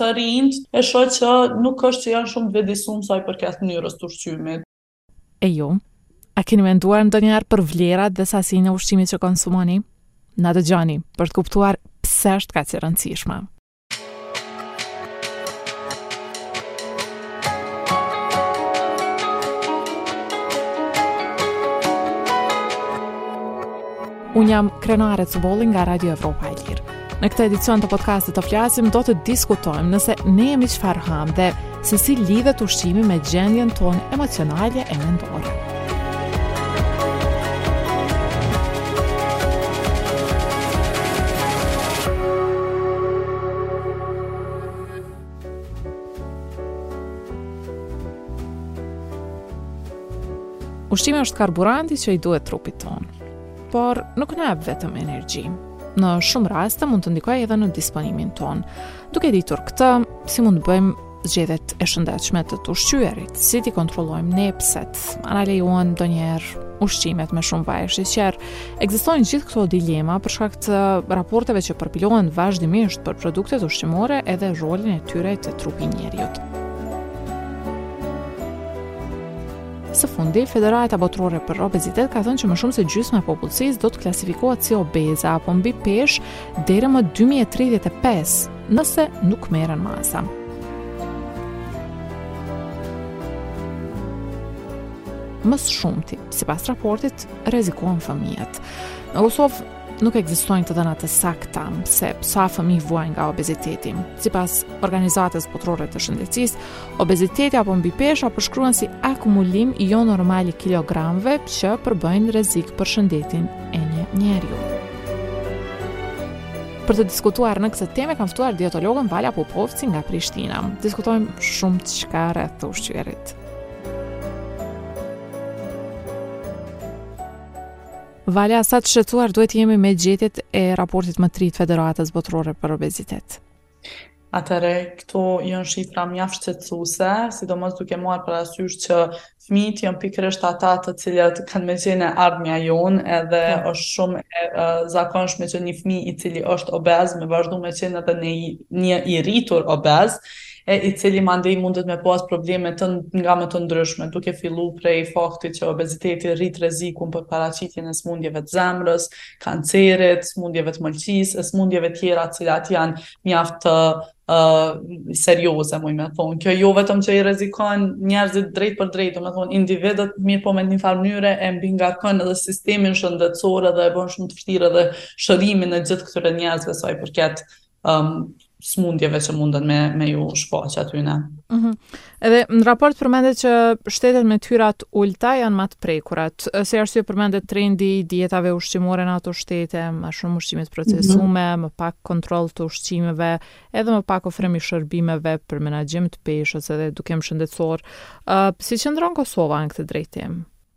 Të rinjtë, e shoh që nuk është që janë shumë të vetëdijshëm sa i përket mënyrës të ushqimit. E ju? A keni menduar ndonjëherë për vlerat dhe sasinë e ushqimit që konsumoni? Na dëgjoni për të kuptuar pse është kaq e rëndësishme. Unë jam Krenare Cubolli nga Radio Evropa e Lirë. Në këtë edicion të podcastit të flasim, do të diskutojmë nëse ne jemi çfarë hamë dhe se si lidhet ushqimi me gjendjen tonë emocionale e mendore. Ushqimi është karburanti që i duhet trupit tonë. Por nuk na jep vetëm energji. Në shumë raste mund të ndikojë edhe në disponimin tonë. Duke e ditur këtë, si mund të bëjmë zgjedhjet e shëndetshme të të ushqyerit, si t'i kontrollojmë nepset, a na lejohen ndonjëherë ushqimet me shumë vaj e sheqer. Ekzistojnë gjithë këto dilema për shkak të raporteve që përpilohen vazhdimisht për produktet ushqimore edhe rolin e tyre te trupi i njeriut. Së fundi, Federata Botërore për Obezitet ka thënë që më shumë se gjysma e popullsisë do të klasifikohet si obeze apo mbi peshë deri më 2035, nëse nuk merren masa. Më së shumti, sipas raportit, rrezikohen fëmijët. Në Kosovë Nuk ekzistojnë të dhëna të sakta se sa fëmijë vuajnë nga obeziteti. Sipas Organizatës Botërore të Shëndetësisë, obeziteti apo mbipesha përshkruhet si akumulim jonormal i kilogramëve që përbëjnë rrezik për shëndetin e një njeriu. Për të diskutuar në këtë temë kam ftuar dietologen Vala Popovci nga Prishtina. Diskutojmë shumëçka rreth të ushqyerit. Vala, sa të shqetësuar duhet të jemi me gjetjet e raportit më të ri të Federatës Botërore për Obezitet? Atëherë, këto janë shifra mjaft shqetësuese, sidomos duke marrë parasysh që fëmijët janë pikërisht ata të cilët kanë me qenë e ardhmja jonë, edhe është shumë e uh, zakonshme që një fëmijë i cili është obez me vazhdu me qenë edhe një, një i rritur obez, e i cili mandej mundet me pas probleme nga më të ndryshme, duke fillu prej faktit që obeziteti rrit rrezikun për paraqitjen e sëmundjeve të zemrës, kancerit, sëmundjeve të mëlçisë, e sëmundjeve tjera të cilat janë mjaft uh, serioze, muj me thonë. Kjo jo vetëm që i rrezikon njerëzit drejtpërdrejt, domethonë individët mirëpo me një farë mënyre e mbingarkon edhe sistemin shëndetësor edhe e bën shumë të vështirë edhe shërimin e gjithë këtyre njerëzve sa i përket um, smundjeve që mundën me, me ju shpaqë atyne. Mm -hmm. Edhe në raport përmendet që shtetet me t'hyrat e ulta janë ma të prekurat. Si arsye përmendet trendi i dietave ushqimore në ato shtete, ma shumë ushqime t'procesume, mm -hmm. më pak kontroll të ushqimeve, edhe më pak ofrim i shërbimeve për menaxhim të peshës edhe edukim shëndetsor. Uh, si qëndron Kosova në këtë drejtim?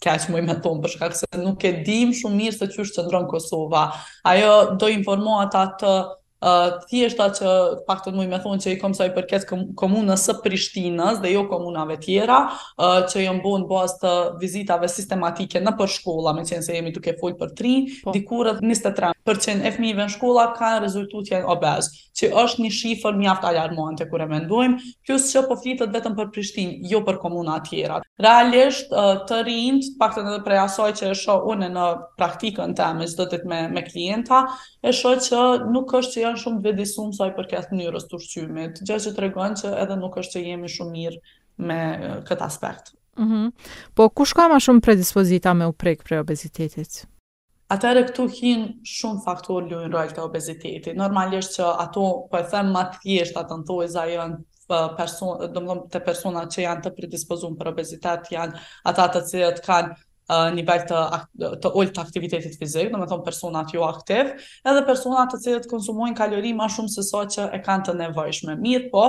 Keq muj me thonë për shkak se nuk e dim shumë mirë se qysh qëndron Kosova. Ato do informata të thjeshta që paktën muj me thonë që i kom sa i përket komunës së Prishtinës dhe jo komunave tjera që janë bo në bazë të vizitave sistematike nëpër shkolla meqenëse jemi duke fol për t'rinj po. diku rreth 23% e fmive në shkolla ka rezultu t'jenë obez që është një shifër mjaft alarmuante kur e mendojmë, plus që po flitet vetëm për Prishtinë, jo për komuna tjera. Realisht, të rinjt, paktën edhe prej asaj që e shoh unë në praktikën teme çdo ditë me, me klienta, e shoh që nuk është që janë shumë t'vetëdijesum sa i përket mënyrës të ushqymit, gjë që tregon që edhe nuk është që jemi shumë mirë me këtë aspekt. Mm -hmm. Po, kush ka ma shumë predispozita me u prek prej obezitetit? Atëherë këtu hin shumë faktorë luajnë rol te obeziteti. Normalisht që ato po e them ma të thjeshtat në thojza janë person, domethonë te personat që janë të predispozum për obezitet janë ata të cilët kanë uh, nivel të të ulët të aktivitetit fizik, domethonë personat jo aktiv, edhe personat të cilët konsumojnë kalori ma shumë se sa që e kanë të nevojshme. Mirëpo,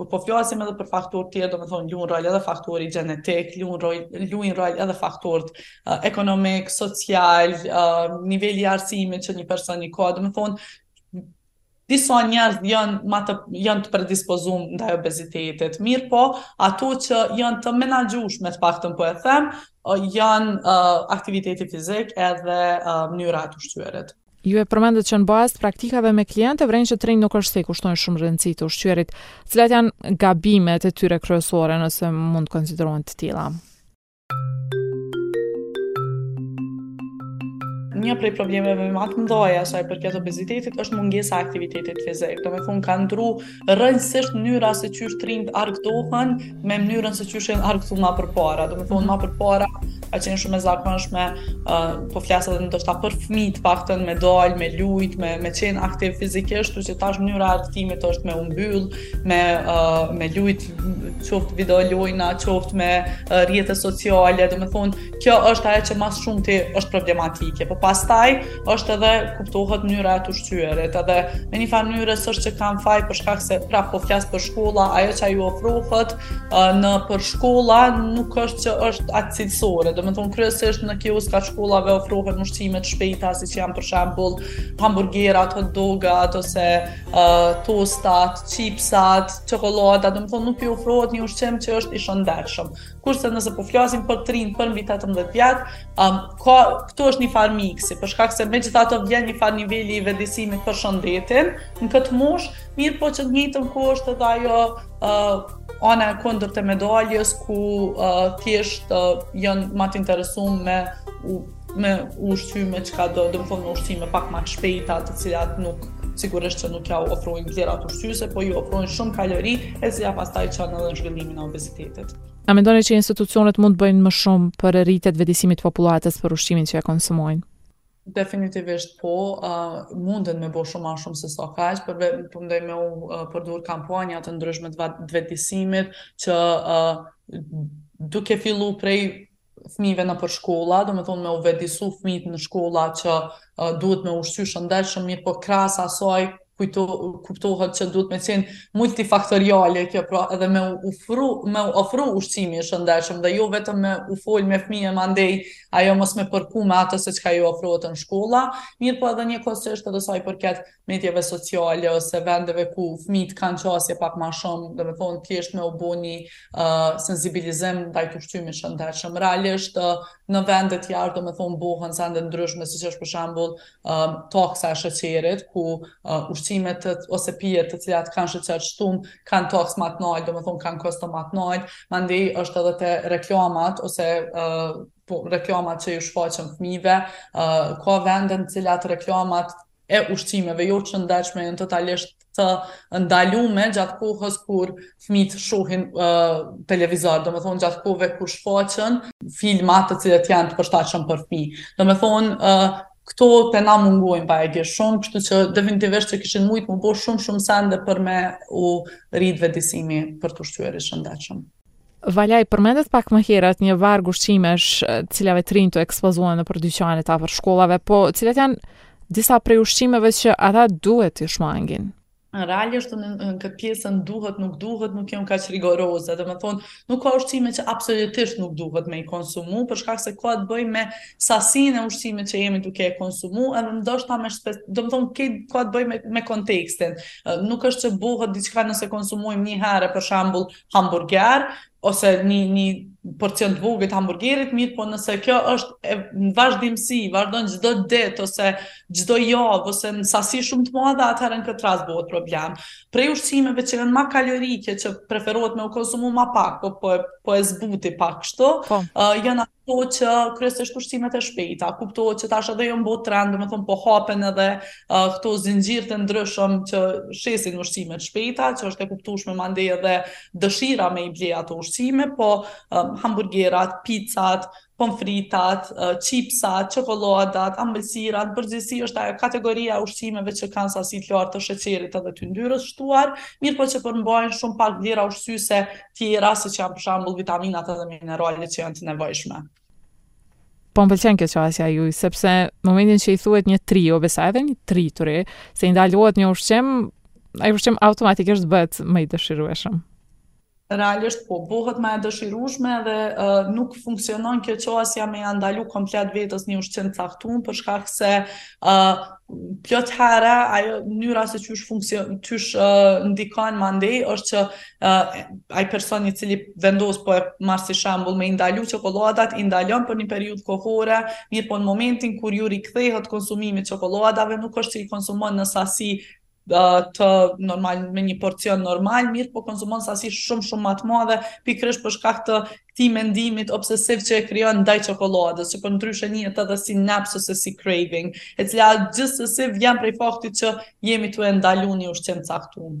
Kur po flasim edhe për faktorë të tjerë, domethënë luajnë rol edhe faktori gjenetik, luajnë rol luajnë rol edhe faktorët uh, ekonomik, social, uh, niveli i arsimit që një person i ka, domethënë disa njerëz janë më të janë të predispozuar ndaj obezitetit. Mirëpo, ato që janë të menaxhueshme të paktën po e them, uh, janë uh, aktiviteti fizik edhe uh, mënyra e të ushqyerit. Ju e përmendët që në bazë të praktikave me klientë e vreni që t'rinjtë nuk është se i kushtojnë shumë rëndësi të ushqyerit. Cilat janë gabimet e tyre kryesore nëse mund të konsiderohen të tilla? një prej problemeve më të mëdha sa i përket obezitetit është mungesa e aktivitetit fizik. Domethënë ka ndru rrënjësisht mënyra se qysh t'rinjtë argëtohen me mënyrën se qysh janë argëtu ma përpara. Do me thonë, mm -hmm. ma përpara, ka qenë shumë e zakonshme, uh, po flas edhe ndoshta për fmijët, të paktën me dal, me lujt, me, me qenë aktiv fizikisht, kështu që tash mënyra e argëtimit është me u mbyll, me, uh, me lujt, qoftë videolojna, qoftë me uh, rrjete sociale, do me thonë, Kjo është ajo që ma së shumti është problematike, po pastaj është edhe kuptohet mënyra e të ushqyerit, edhe në një farë mënyre s'është që kanë faj për shkak se prapë po flas për shkolla, ajo që ju ofrohet nëpër shkolla nuk është që është aq cilësore, domethonë kryesisht në kioskat e shkollave ofrohen ushqime të shpejta, siç janë për shembull hamburgerat, hot dogat, ose uh, tostat, çipsat, çokolladat, domethonë nuk ju ofrohet një ushqim që është i shëndetshëm. Kurse nëse po flasim për të rinj për mbi 18 vjet, um, ka këtu është një farë miksi, për shkak se megjithatë vjen një farë niveli i vetëdijësimit për shëndetin në këtë moshë, mirëpo në të njëjtën kohë është edhe ajo uh, ana e kundërt e medaljes ku uh, thjesht uh, janë më të interesuar me m'u ushqy me çkado, domethonë me ushqime pak ma të shpejta, të cilat nuk, sigurisht që nuk jau ofrojnë vlerat ushqyese, po ju ofrojnë shumë kalori, e gjë që pastaj çon edhe në zhvillimin e obezitetit. A mendoni që institucionet mund të bëjnë më shumë për rritje të vetëdijesimit të popullatës për ushqimin që e konsumojnë? Definitivisht po, uh, munden me bo shumë ma shumë se sa kaq, po mendoj me u uh, përdor kampanja të ndryshme të vetëdijesimit që uh, duke fillu prej fëmijëve nëpër shkolla, domethënë me u vetëdijësu fëmijët në shkolla që uh, duhet m'u ushqy shëndetshëm, mirëpo krahas asaj kujto, kuptohet që duhet me qenë multifaktoriale kjo, pra edhe m'u ofru, m'u ofru ushqimi i shëndetshëm dhe jo vetëm me u fol me fëmijë e mandej ajo mos me përku me atë se çka ju ofrohet në shkolla, mirëpo edhe njëkohësisht edhe sa i përket mediave sociale ose vendeve ku fëmijët kanë qasje pak më shumë, domethonë thjesht me u bë një uh, sensibilizim ndaj ushqimit të shëndetshëm. Realisht uh, në vende të tjera, domethonë bëhen sende të ndryshme, siç është për shembull um, taksa e sheqerit, ku uh, ushqimet të, ose pijet të cilat kanë sheqer të shtum kanë taksë më të lartë, domethonë kanë kosto më të lartë, mandej është edhe te reklamat ose uh, po reklamat që ju shfaqen fëmijëve, uh, ka vende në të cilat reklamat e ushqimeve jo të shëndetshme janë totalisht të ndalume gjatë kohës kur fëmijët shohin uh, televizor, domethonë gjatë kohëve kur shfaqen filma të cilët janë të përshtatshëm për fëmijë. Domethonë uh, këto te na mungojnë bajagi shumë, kështu që definitivisht që kishin mujtë m'u bo shumë shumë sende për me u rritë vetëdijesimi për të ushqyerit e shëndetshëm. Valja, i përmendët pak më herët një varg ushqimesh, të cilave të rinjtë u ekspozohen nëpër dyqanet afër shkollave, po cilat janë disa prej ushqimeve që ata duhet t'i shmangin? Realisht në, në këtë pjesë duhet, nuk duhet, nuk jam kaq rigoroze, domethonë, nuk ka ushqime që absolutisht nuk duhet me i konsumu, për shkak se ka të bëjë me sasinë e ushqimit që jemi duke e konsumu, edhe ndoshta me shpes, domethonë, ka të bëjë me, me kontekstin. Nuk është që bohet diçka nëse konsumojmë një herë, për shembull, hamburger ose një një porcion të vogël të hamburgerit, mirëpo nëse kjo është në vazhdimësi, vazhdon çdo ditë ose çdo javë ose në sasi shumë të madhe, atëherë në këtë rast bëhet problem. Prej ushqimeve që janë më kalorike që preferohet me u konsumu më pak, po po po e zbuti pak kështu, po. Uh, janë kuptohet që kryesisht ushqimet e shpejta, kuptohet që tash edhe janë bo trend, domethënë po hapen edhe uh, këto zinxhirë të ndryshëm që shesin ushqime të shpejta, që është e kuptushme mandej edhe dëshira me i ble ato ushqime, po um, hamburgerat, pizzat, pomfritat, uh, chipsat, çokoladat, ambëlsirat, përgjithësi është ajo kategoria e ushqimeve që kanë sasi të lartë të sheqerit edhe të yndyrës shtuar, mirëpo që përmbajnë shumë pak vlera ushqyse tjera, siç janë për shambull vitaminat edhe mineralet që janë të nevojshme. Po më pëlqen kjo qasja juaj, sepse në momentin që i thuhet një të riu, o besa edhe një tri të re, se i ndalohet një ushqim, ai ushqim automatikisht bëhet më i dëshirueshëm. Realisht po, bëhet më e dëshirueshme dhe uh, nuk funksionon kjo qasja me ia ndalu komplet vetes një ushqim të caktun, për shkak se uh, plot herë, ajo mënyra se qysh, funksion, qysh uh, ndikon mandej, është që uh, ai person i cili vendos po e marr si shembull me i ndalu çokoladat, i ndalon për një periudhë kohore, mirëpo në momentin kur iu rikthehet konsumimit të çokoladave, nuk është se i konsumon në sasi të normal me një porcion normal, mirëpo konsumon sasi shumë shumë më të madhe, pikërisht për shkak të këtij mendimit obsesiv që e krijon ndaj çokoladës, që po ndryshe njihet edhe si neps ose si craving, e cila gjithsesi vjen prej faktit që jemi tu e ndalu një ushqim të caktun.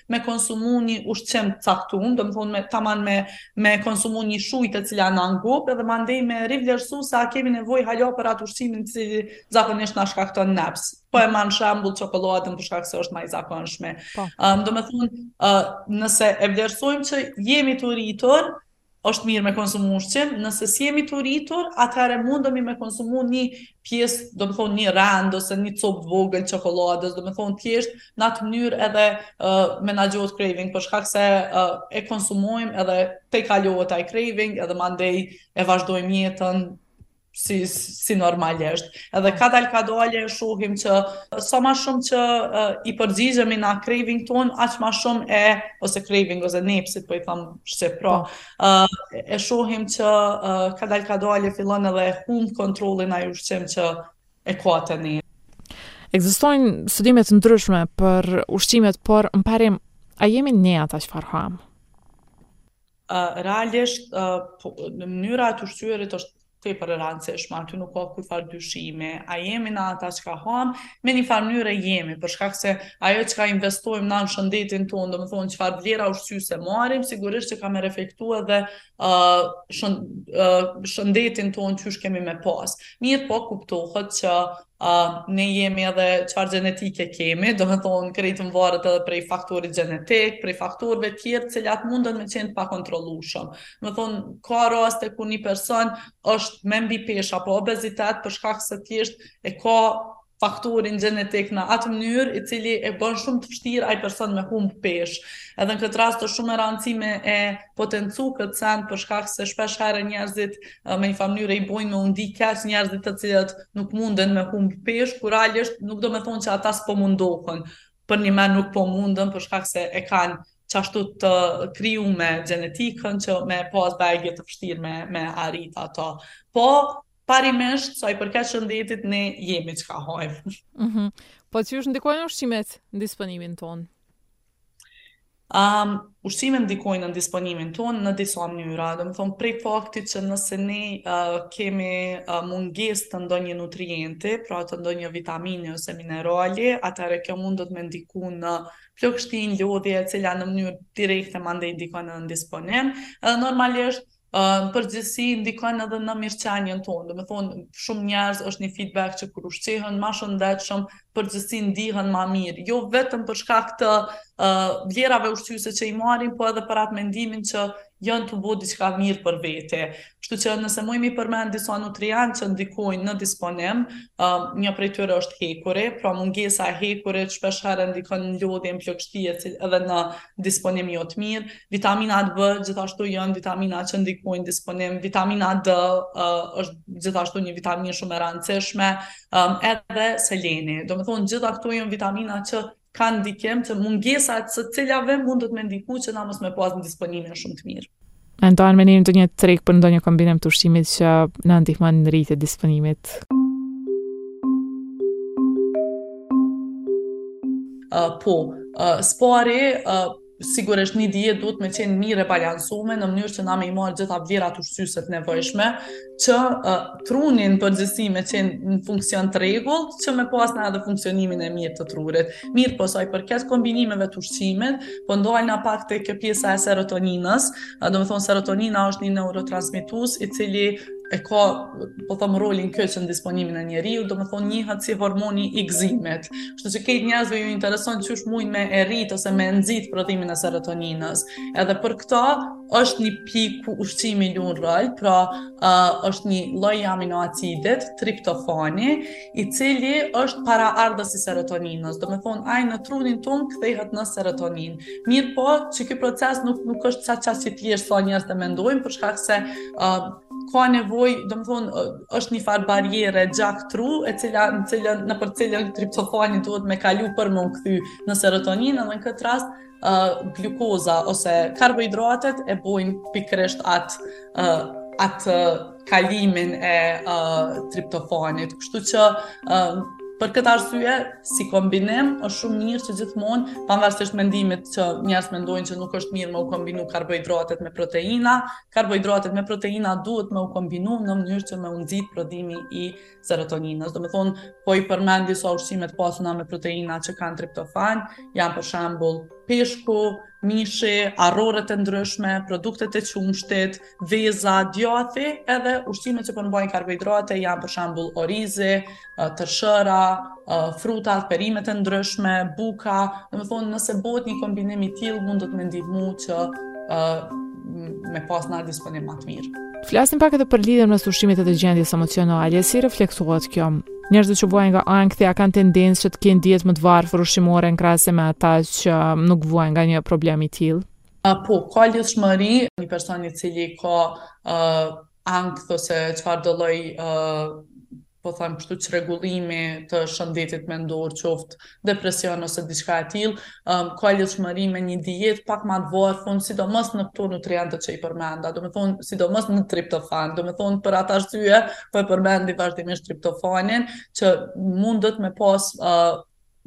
me konsumu një ushqim të caktuar, domethënë me taman me me konsumu një shujtë e cila na ngop dhe mandej me rivlerësu se a kemi nevojë hala për atë ushqimin që zakonisht na shkakton neps. Po e marr shembull çokoladën për shkak se është më e zakonshme. Po. Um, domethënë, uh, nëse e vlerësojmë që jemi të uritur, Është mirë me konsumu ushqim, nëse s'jemi të uritur, atëherë mundemi me konsumu një pjesë, domethënë një rend ose një copë të vogël çokoladës, domethënë thjesht në atë mënyrë edhe menaxhohet craving, për shkak se e konsumojmë edhe tejkalohet ai craving edhe mandej e vazhdojmë jetën si si normalisht. Edhe kadal kadale e shohim që sa më shumë që uh, i përgjigjemi na craving tonë, aq më shumë e ose craving ose nepsit po i them shqip pra. Po. Uh, e shohim që uh, kadal kadale fillon edhe humb kontrollin ai ushqim që e ka te ne. Ekzistojnë studime të ndryshme për ushqimet, por në parim a jemi ne ata çfarë hamë? Uh, realisht, uh, po, mënyra e të ushqyerit është tepër e rëndësishme, aty nuk ka kurrfarë dyshime, a jemi na ata çka hamë, në njëfarë mënyre jemi, për shkak se ajo çka investojmë në në shëndetin tonë, domethënë çfarë vlera ushqyese marrim, sigurisht që ka me reflektu edhe uh, shëndetin tonë qysh kemi me pasë. Mirëpo kuptohet që Ne jemi edhe çfarë gjenetike kemi, domethënë krejt varet edhe prej faktorit gjenetik, prej faktorëve tjerë të cilët mundën me qenë të pakontrollueshëm. Domethënë, ka raste kur një person është me mbipeshë, apo obezitet për shkak se thjesht e ka faktorin gjenetik në atë mënyrë i cili e bën shumë të vështirë ai person me humb peshë. Edhe në këtë rast është shumë e rëndësishme me potencu këtë send për shkak se shpesh herë njerëzit në njëfarë mënyre i bojnë me u ndi keq njerëzit të cilët nuk munden me humb peshë, kur realisht nuk domethënë që ata s'po mundohen, po njëmend nuk po munden për shkak se e kanë qashtu të krijume gjenetikën që me pas bukur të vështirë me, me arrit ato. Po, parimisht, sa i përket shëndetit, ne jemi çka hajmë. Mm -hmm. Po, qysh ndikojnë ushqimet në disponimin tonë? Um, ushqimet ndikojnë në disponimin tonë në disa mënyra, domethënë prej faktit që nëse ne uh, kemi uh, mungesë të ndonjë nutrienti, pra të ndonjë vitamine ose minerali, atëherë kjo mund do të me ndiku në plogështi, lodhje, e cila në mënyrë direkte mandej ndikon në disponim, edhe normalisht Në përgjithësi ndikon edhe në mirëqenien tonë, domethënë shumë njerëz është një feedback që kur ushqehen më shëndetshëm, në përgjithësi ndihen më mirë, jo vetëm për shkak të vlerave ushqyese që i marrin, po edhe për atë mendimin që janë tu bo diçka mirë për vete. Kështu që nëse mujmë i përmend disa nutrientë që ndikojnë në disponim, um, një prej tyre është hekuri, pra mungesa e hekurit shpesh herë ndikon në lodhje, në plogështi edhe në disponim jo të mirë. Vitaminat B gjithashtu janë vitamina që ndikojnë në disponim. Vitamina D uh, është gjithashtu një vitaminë shumë e rëndësishme, um, edhe seleni. Domethënë gjitha këto janë vitamina që kanë ndikim që mungesa e të cilave mund të me ndiku që na mos me pas një disponim shumë të mirë. A mund me na dhënë ndonjë trik për ndonjë kombinim të ushqimit që na ndihmon në rritje të disponimit? Uh, po, uh, së pari uh, Sigurisht një dietë duhet me qenë mirë e balansume në mënyrë që na me i marrë gjitha vlerat ushqyese të nevojshme, që uh, truni në përgjithësi me qenë në funksion të rregullt, që me pas na edhe funksionimin e mirë të trurit. Mirëpo sa i përket kombinimeve të ushqimit, po ndalna pak te kjo pjesa e serotoninës, uh, domethënë serotonina është një neurotransmitues i cili e ka, po thom, rolin kyç në disponimin e njeriut, domethënë njihet si hormoni i gzimit. Kështu që krejt njerëzve ju intereson qysh mujnë me e rritë ose me nxitë prodhimin e serotoninës. Edhe për këtë është një pikë ku ushqimi lun rol, pra uh, është një lloj aminoacidi, triptofani, i cili është paraardhës i serotoninës. Domethonë, ai në trunin tonë kthehet në serotonin. Mirëpo, që ky proces nuk, nuk është saç asht i thjeshtë sa njerëzit e mendojnë, për shkak se uh, ka nevojë, domethonë, është njëfarë barriere gjak tru, e cila në cilën nëpër cilën triptofani duhet me kalu për me u kthy në serotonin, edhe në këtë rast uh, glukoza ose karbohidratet e bojnë pikërisht atë uh, atë kalimin e uh, triptofanit. Kështu që uh, Për këtë arsye, si kombinim, është shumë mirë që gjithmonë, pavarësisht mendimit që njerëz mendojnë që nuk është mirë me u kombinu karbohidratet me proteina, Karbohidratet me proteina duhet me u kombinu në mënyrë që me u nxit prodhimi i serotoninës. Domethonë, po i përmend disa ushqime të pasuna me proteina që kanë triptofan, janë për shembull peshku, mishi, arrorët e ndryshme, produktet e qumshtit, veza, djathi, edhe ushqimet që përmbajnë po karbohidrate janë për shembull orizi, tërshëra, frutat, perimet e ndryshme, buka, domethonë nëse bohet një kombinim i tillë mundet me ndihmu që me pas një disponim ma të mirë. Flasim pak edhe për lidhjen mes ushqimit edhe gjendjes emocionale, si reflektohet kjo? Njerëzit që vuajnë nga ankthi a kanë tendencë që të kenë dietë më të varfër ushqimore në krahasim me ata që nuk vuajnë nga një problem i tillë? Po, ka lidhshmëri, një person i cili ka uh, ankth ose çfarëdo lloj uh, po thom kështu çrregullimi të shëndetit mendor, qoftë depresion ose diçka e tillë, um, ka lidhshmëri me një dietë pak ma të varfun, sidomos në këto nutrientë që i përmenda, domethonë sidomos në triptofan, domethonë për atë arsye po e përmendi vazhdimisht triptofanin që mundet me pas uh,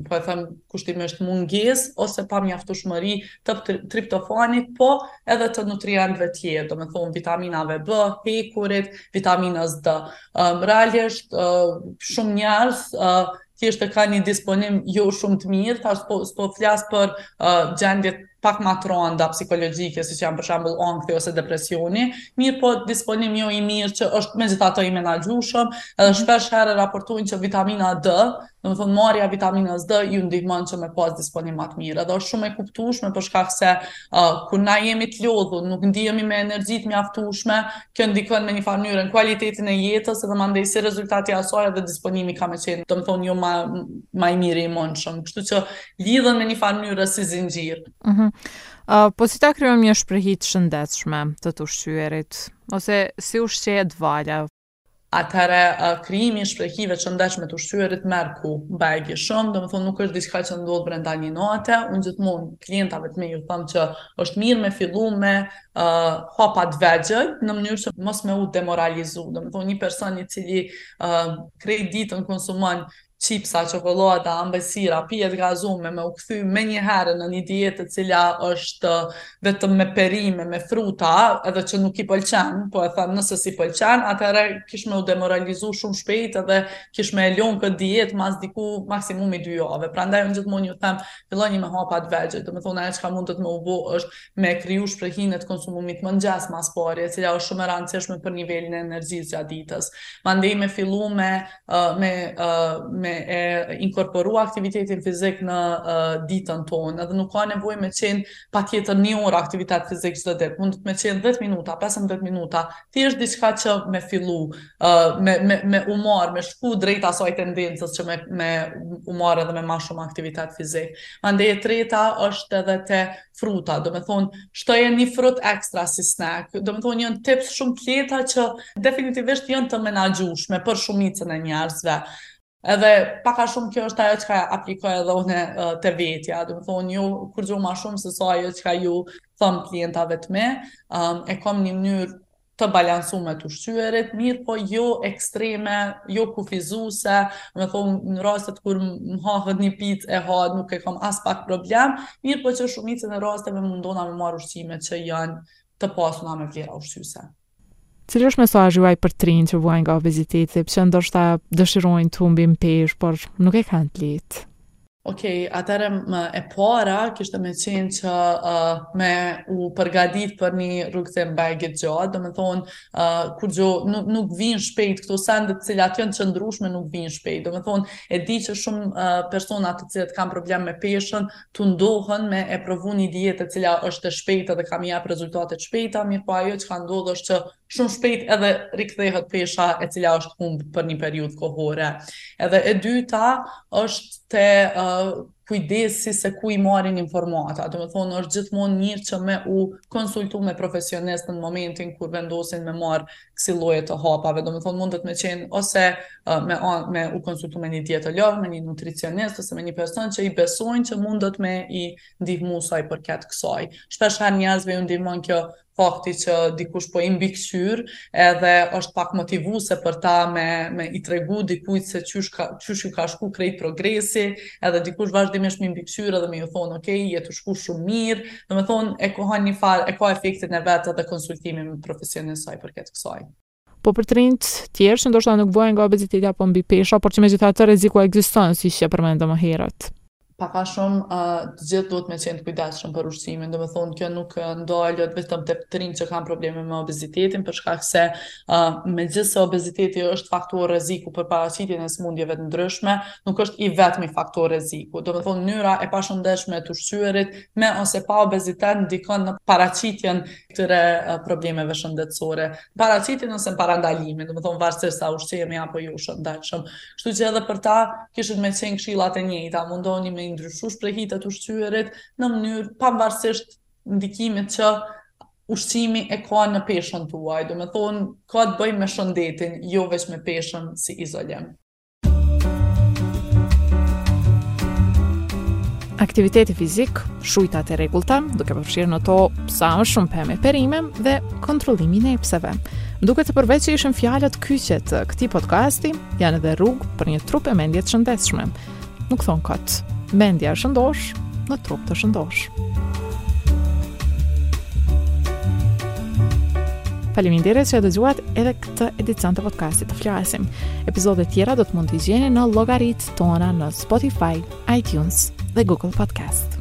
po e them kushtimisht mungesë ose pamjaftueshmëri të triptofanit, po edhe të nutrientëve tjerë, domethonë vitaminave B, hekurit, vitaminës D. Um, realisht, uh, shumë njerëz uh, thjesht e kanë një disponim jo shumë të mirë, tash s'po, s'po flas për uh, gjendje pak ma të ronda psikologjike, siç janë për shembull ankthi ose depresioni, mirëpo disponim jo i mirë që është megjithatë i menaxhushëm, edhe mhm. shpeshherë raportojnë që vitamina D, domethonë marrja vitaminës D, ju ndihmon që me pas disponim ma të mirë, edhe është shumë e kuptushme për shkak se uh, kur na jemi të lodhun, nuk ndihemi me energji të mjaftushme, kjo ndikon në njëfarë mënyre kualitetin e jetës edhe mandej si rezultat i asaj edhe disponimi ka me qenë, domethonë jo ma, ma i mirë i mundshëm, kështu që lidhen në një farë mënyrë si zinxhir. Ëh. Uh, po si ta krijojmë një shprehi të shëndetshme të të ushqyerit ose si ushqehet Vala? Atëherë, uh, krijimi i shprehive të shëndetshme të ushqyerit merr kohë bajagi shumë, domethënë nuk është diçka që ndodh brenda një note. Unë gjithmonë klientave të mi ju them që është mirë me fillu me uh, hapa t'vegjël në mënyrë që mos me u demoralizu. Domethënë një person i cili uh, krejt ditën konsumon Çipsa, çokollada, ëmbëlsira, pije të gazume me u kthy menjëherë në një dietë e cila është vetëm me perime, me fruta, edhe që nuk i pëlqen, po e them nëse s'i pëlqen, atëherë kish me u demoralizu shumë shpejt edhe kish me e lënë këtë dietë mas diku maksimumi dy jave. Prandaj unë gjithmonë ju them, filloni me hapa të vegjël, domethënë ajo çka mundet me u bë është me kriju shprehinë të konsumimit mëngjes ma s'pari, e cila është shumë e rëndësishme për nivelin e energjisë gjatë ditës. Mandej me fillu me me me e inkorporu aktivitetin fizik në ditën tonë dhe nuk ka nevojë me qenë patjetër një orë aktivitet fizik çdo ditë mundet me qenë 10 minuta 15 minuta thjesht diçka që me fillu me me me u marr me shku drejt asaj tendencës që me me u marr edhe me ma shumë aktivitet fizik mandej e treta është edhe te fruta, domethonë, shtoje një frut ekstra si snack, domethonë, janë tips shumë të lehta që definitivisht janë të menaxhushme për shumicën e njerëzve. Edhe pak a shumë kjo është ajo çka aplikoj edhe unë te vetja, domethonë, jo kurgjo ma shumë se sa ajo çka ju thom klientave të mi, um, e kom një mënyrë të balancume të të ushqyerit, mirëpo jo ekstreme, jo kufizuse, me thonë në rastet kur më hahet një pite e ha nuk e kom aspak problem, mirëpo që shumicën e rasteve mundona me marrë ushqime që janë të pasuna me vlera ushqyse. Cili është mesazhi juaj për të rinjtë që vuajnë nga obeziteti, që ndoshta dëshirojnë të humbin peshë, por nuk e kanë të lehtë? Ok, atëherë më e para kish me qenë që uh, me u përgatit për një rrugëtim bajagi t'gjatë, domethonë, uh, kurgjo nuk, nuk vjen shpejt, këto sende të cilat janë qëndrushme nuk vijnë shpejt, domethonë, e di që shumë uh, persona të cilët kanë problem me peshën, tundohen me e provu një dietë e cila është e shpejtë dhe ka me jep rezultate t'shpejta, mirëpo ajo çka ndodh është që shumë shpejt edhe rikthehet pesha e cila është humb për një periudhë kohore. Edhe e dyta është te uh, kujdesi se ku i marrin informata. Domethonë është gjithmonë mirë që me u konsultu me profesionistë në momentin kur vendosin me marr kësi lloje të hapave. Domethonë mundet me qenë ose uh, me me u konsultu me një dietolog, me një nutricionist ose me një person që i besojnë që mundet me i ndihmu sa i përket kësaj. Shpesh herë njerëzve ju ndihmon kjo fakti që dikush po i mbikëqyr edhe është pak motivuese për ta me, me i tregu dikujt se qysh, ka, qysh ju ka shku krejt progresi edhe dikush vazhdimisht me mbikëqyr edhe me ju thonë ok, je tu shku shumë mirë domethënë e ka një farë, e ka efektin e vet edhe konsultimi me profesionistë sa i përket kësaj. Po për të rinjtë tjerë që ndoshta nuk vuajnë nga obeziteti apo mbipesha, por që megjithatë rreziku ekziston siç e përmendëm më herët. Pak a shumë të gjithë duhet me qenë të kujdesshëm për ushqimin, domethënë kjo nuk ndalet vetëm tek të rinjtë që kanë probleme me obezitetin, për shkak se megjithëse obeziteti është faktor rreziku për paraqitjen e sëmundjeve të ndryshme, nuk është i vetmi faktor rreziku. Domethënë mënyra e pashëndetshme e të ushqyerit me ose pa obezitet ndikon në paraqitjen këtyre problemeve shëndetësore, paraqitjen ose në parandalimin, domethënë varësisht a ushqehemi apo jo shëndetshëm. Kështu që edhe për ta, kishin me qenë këshillat e njëjta, mundohuni me i ndryshu shprehitë e të ushqyerit në mënyrë, pavarësisht ndikimit që ushqimi e ka në peshën tuaj, domethënë, ka të bëjë me shëndetin, jo veç me peshën si izolim. aktiviteti fizik, shujtat e rregullta, duke përfshirë në to sa më shumë pemë e perime dhe kontrollimi i epsheve. Duket e përveç që ishin fjalët kyçe të këtij podcasti, janë edhe rrugë për një trup e mendje të shëndetshme. Nuk thonë kot, mendja e shëndoshë, në trup të shëndoshë. Faleminderit që e dëgjuat edhe këtë këtë edicion të podcastit Të Flasim. Epizodet tjera do të mund t'i gjeni në llogaritë tona në Spotify, iTunes dhe Google Podcast.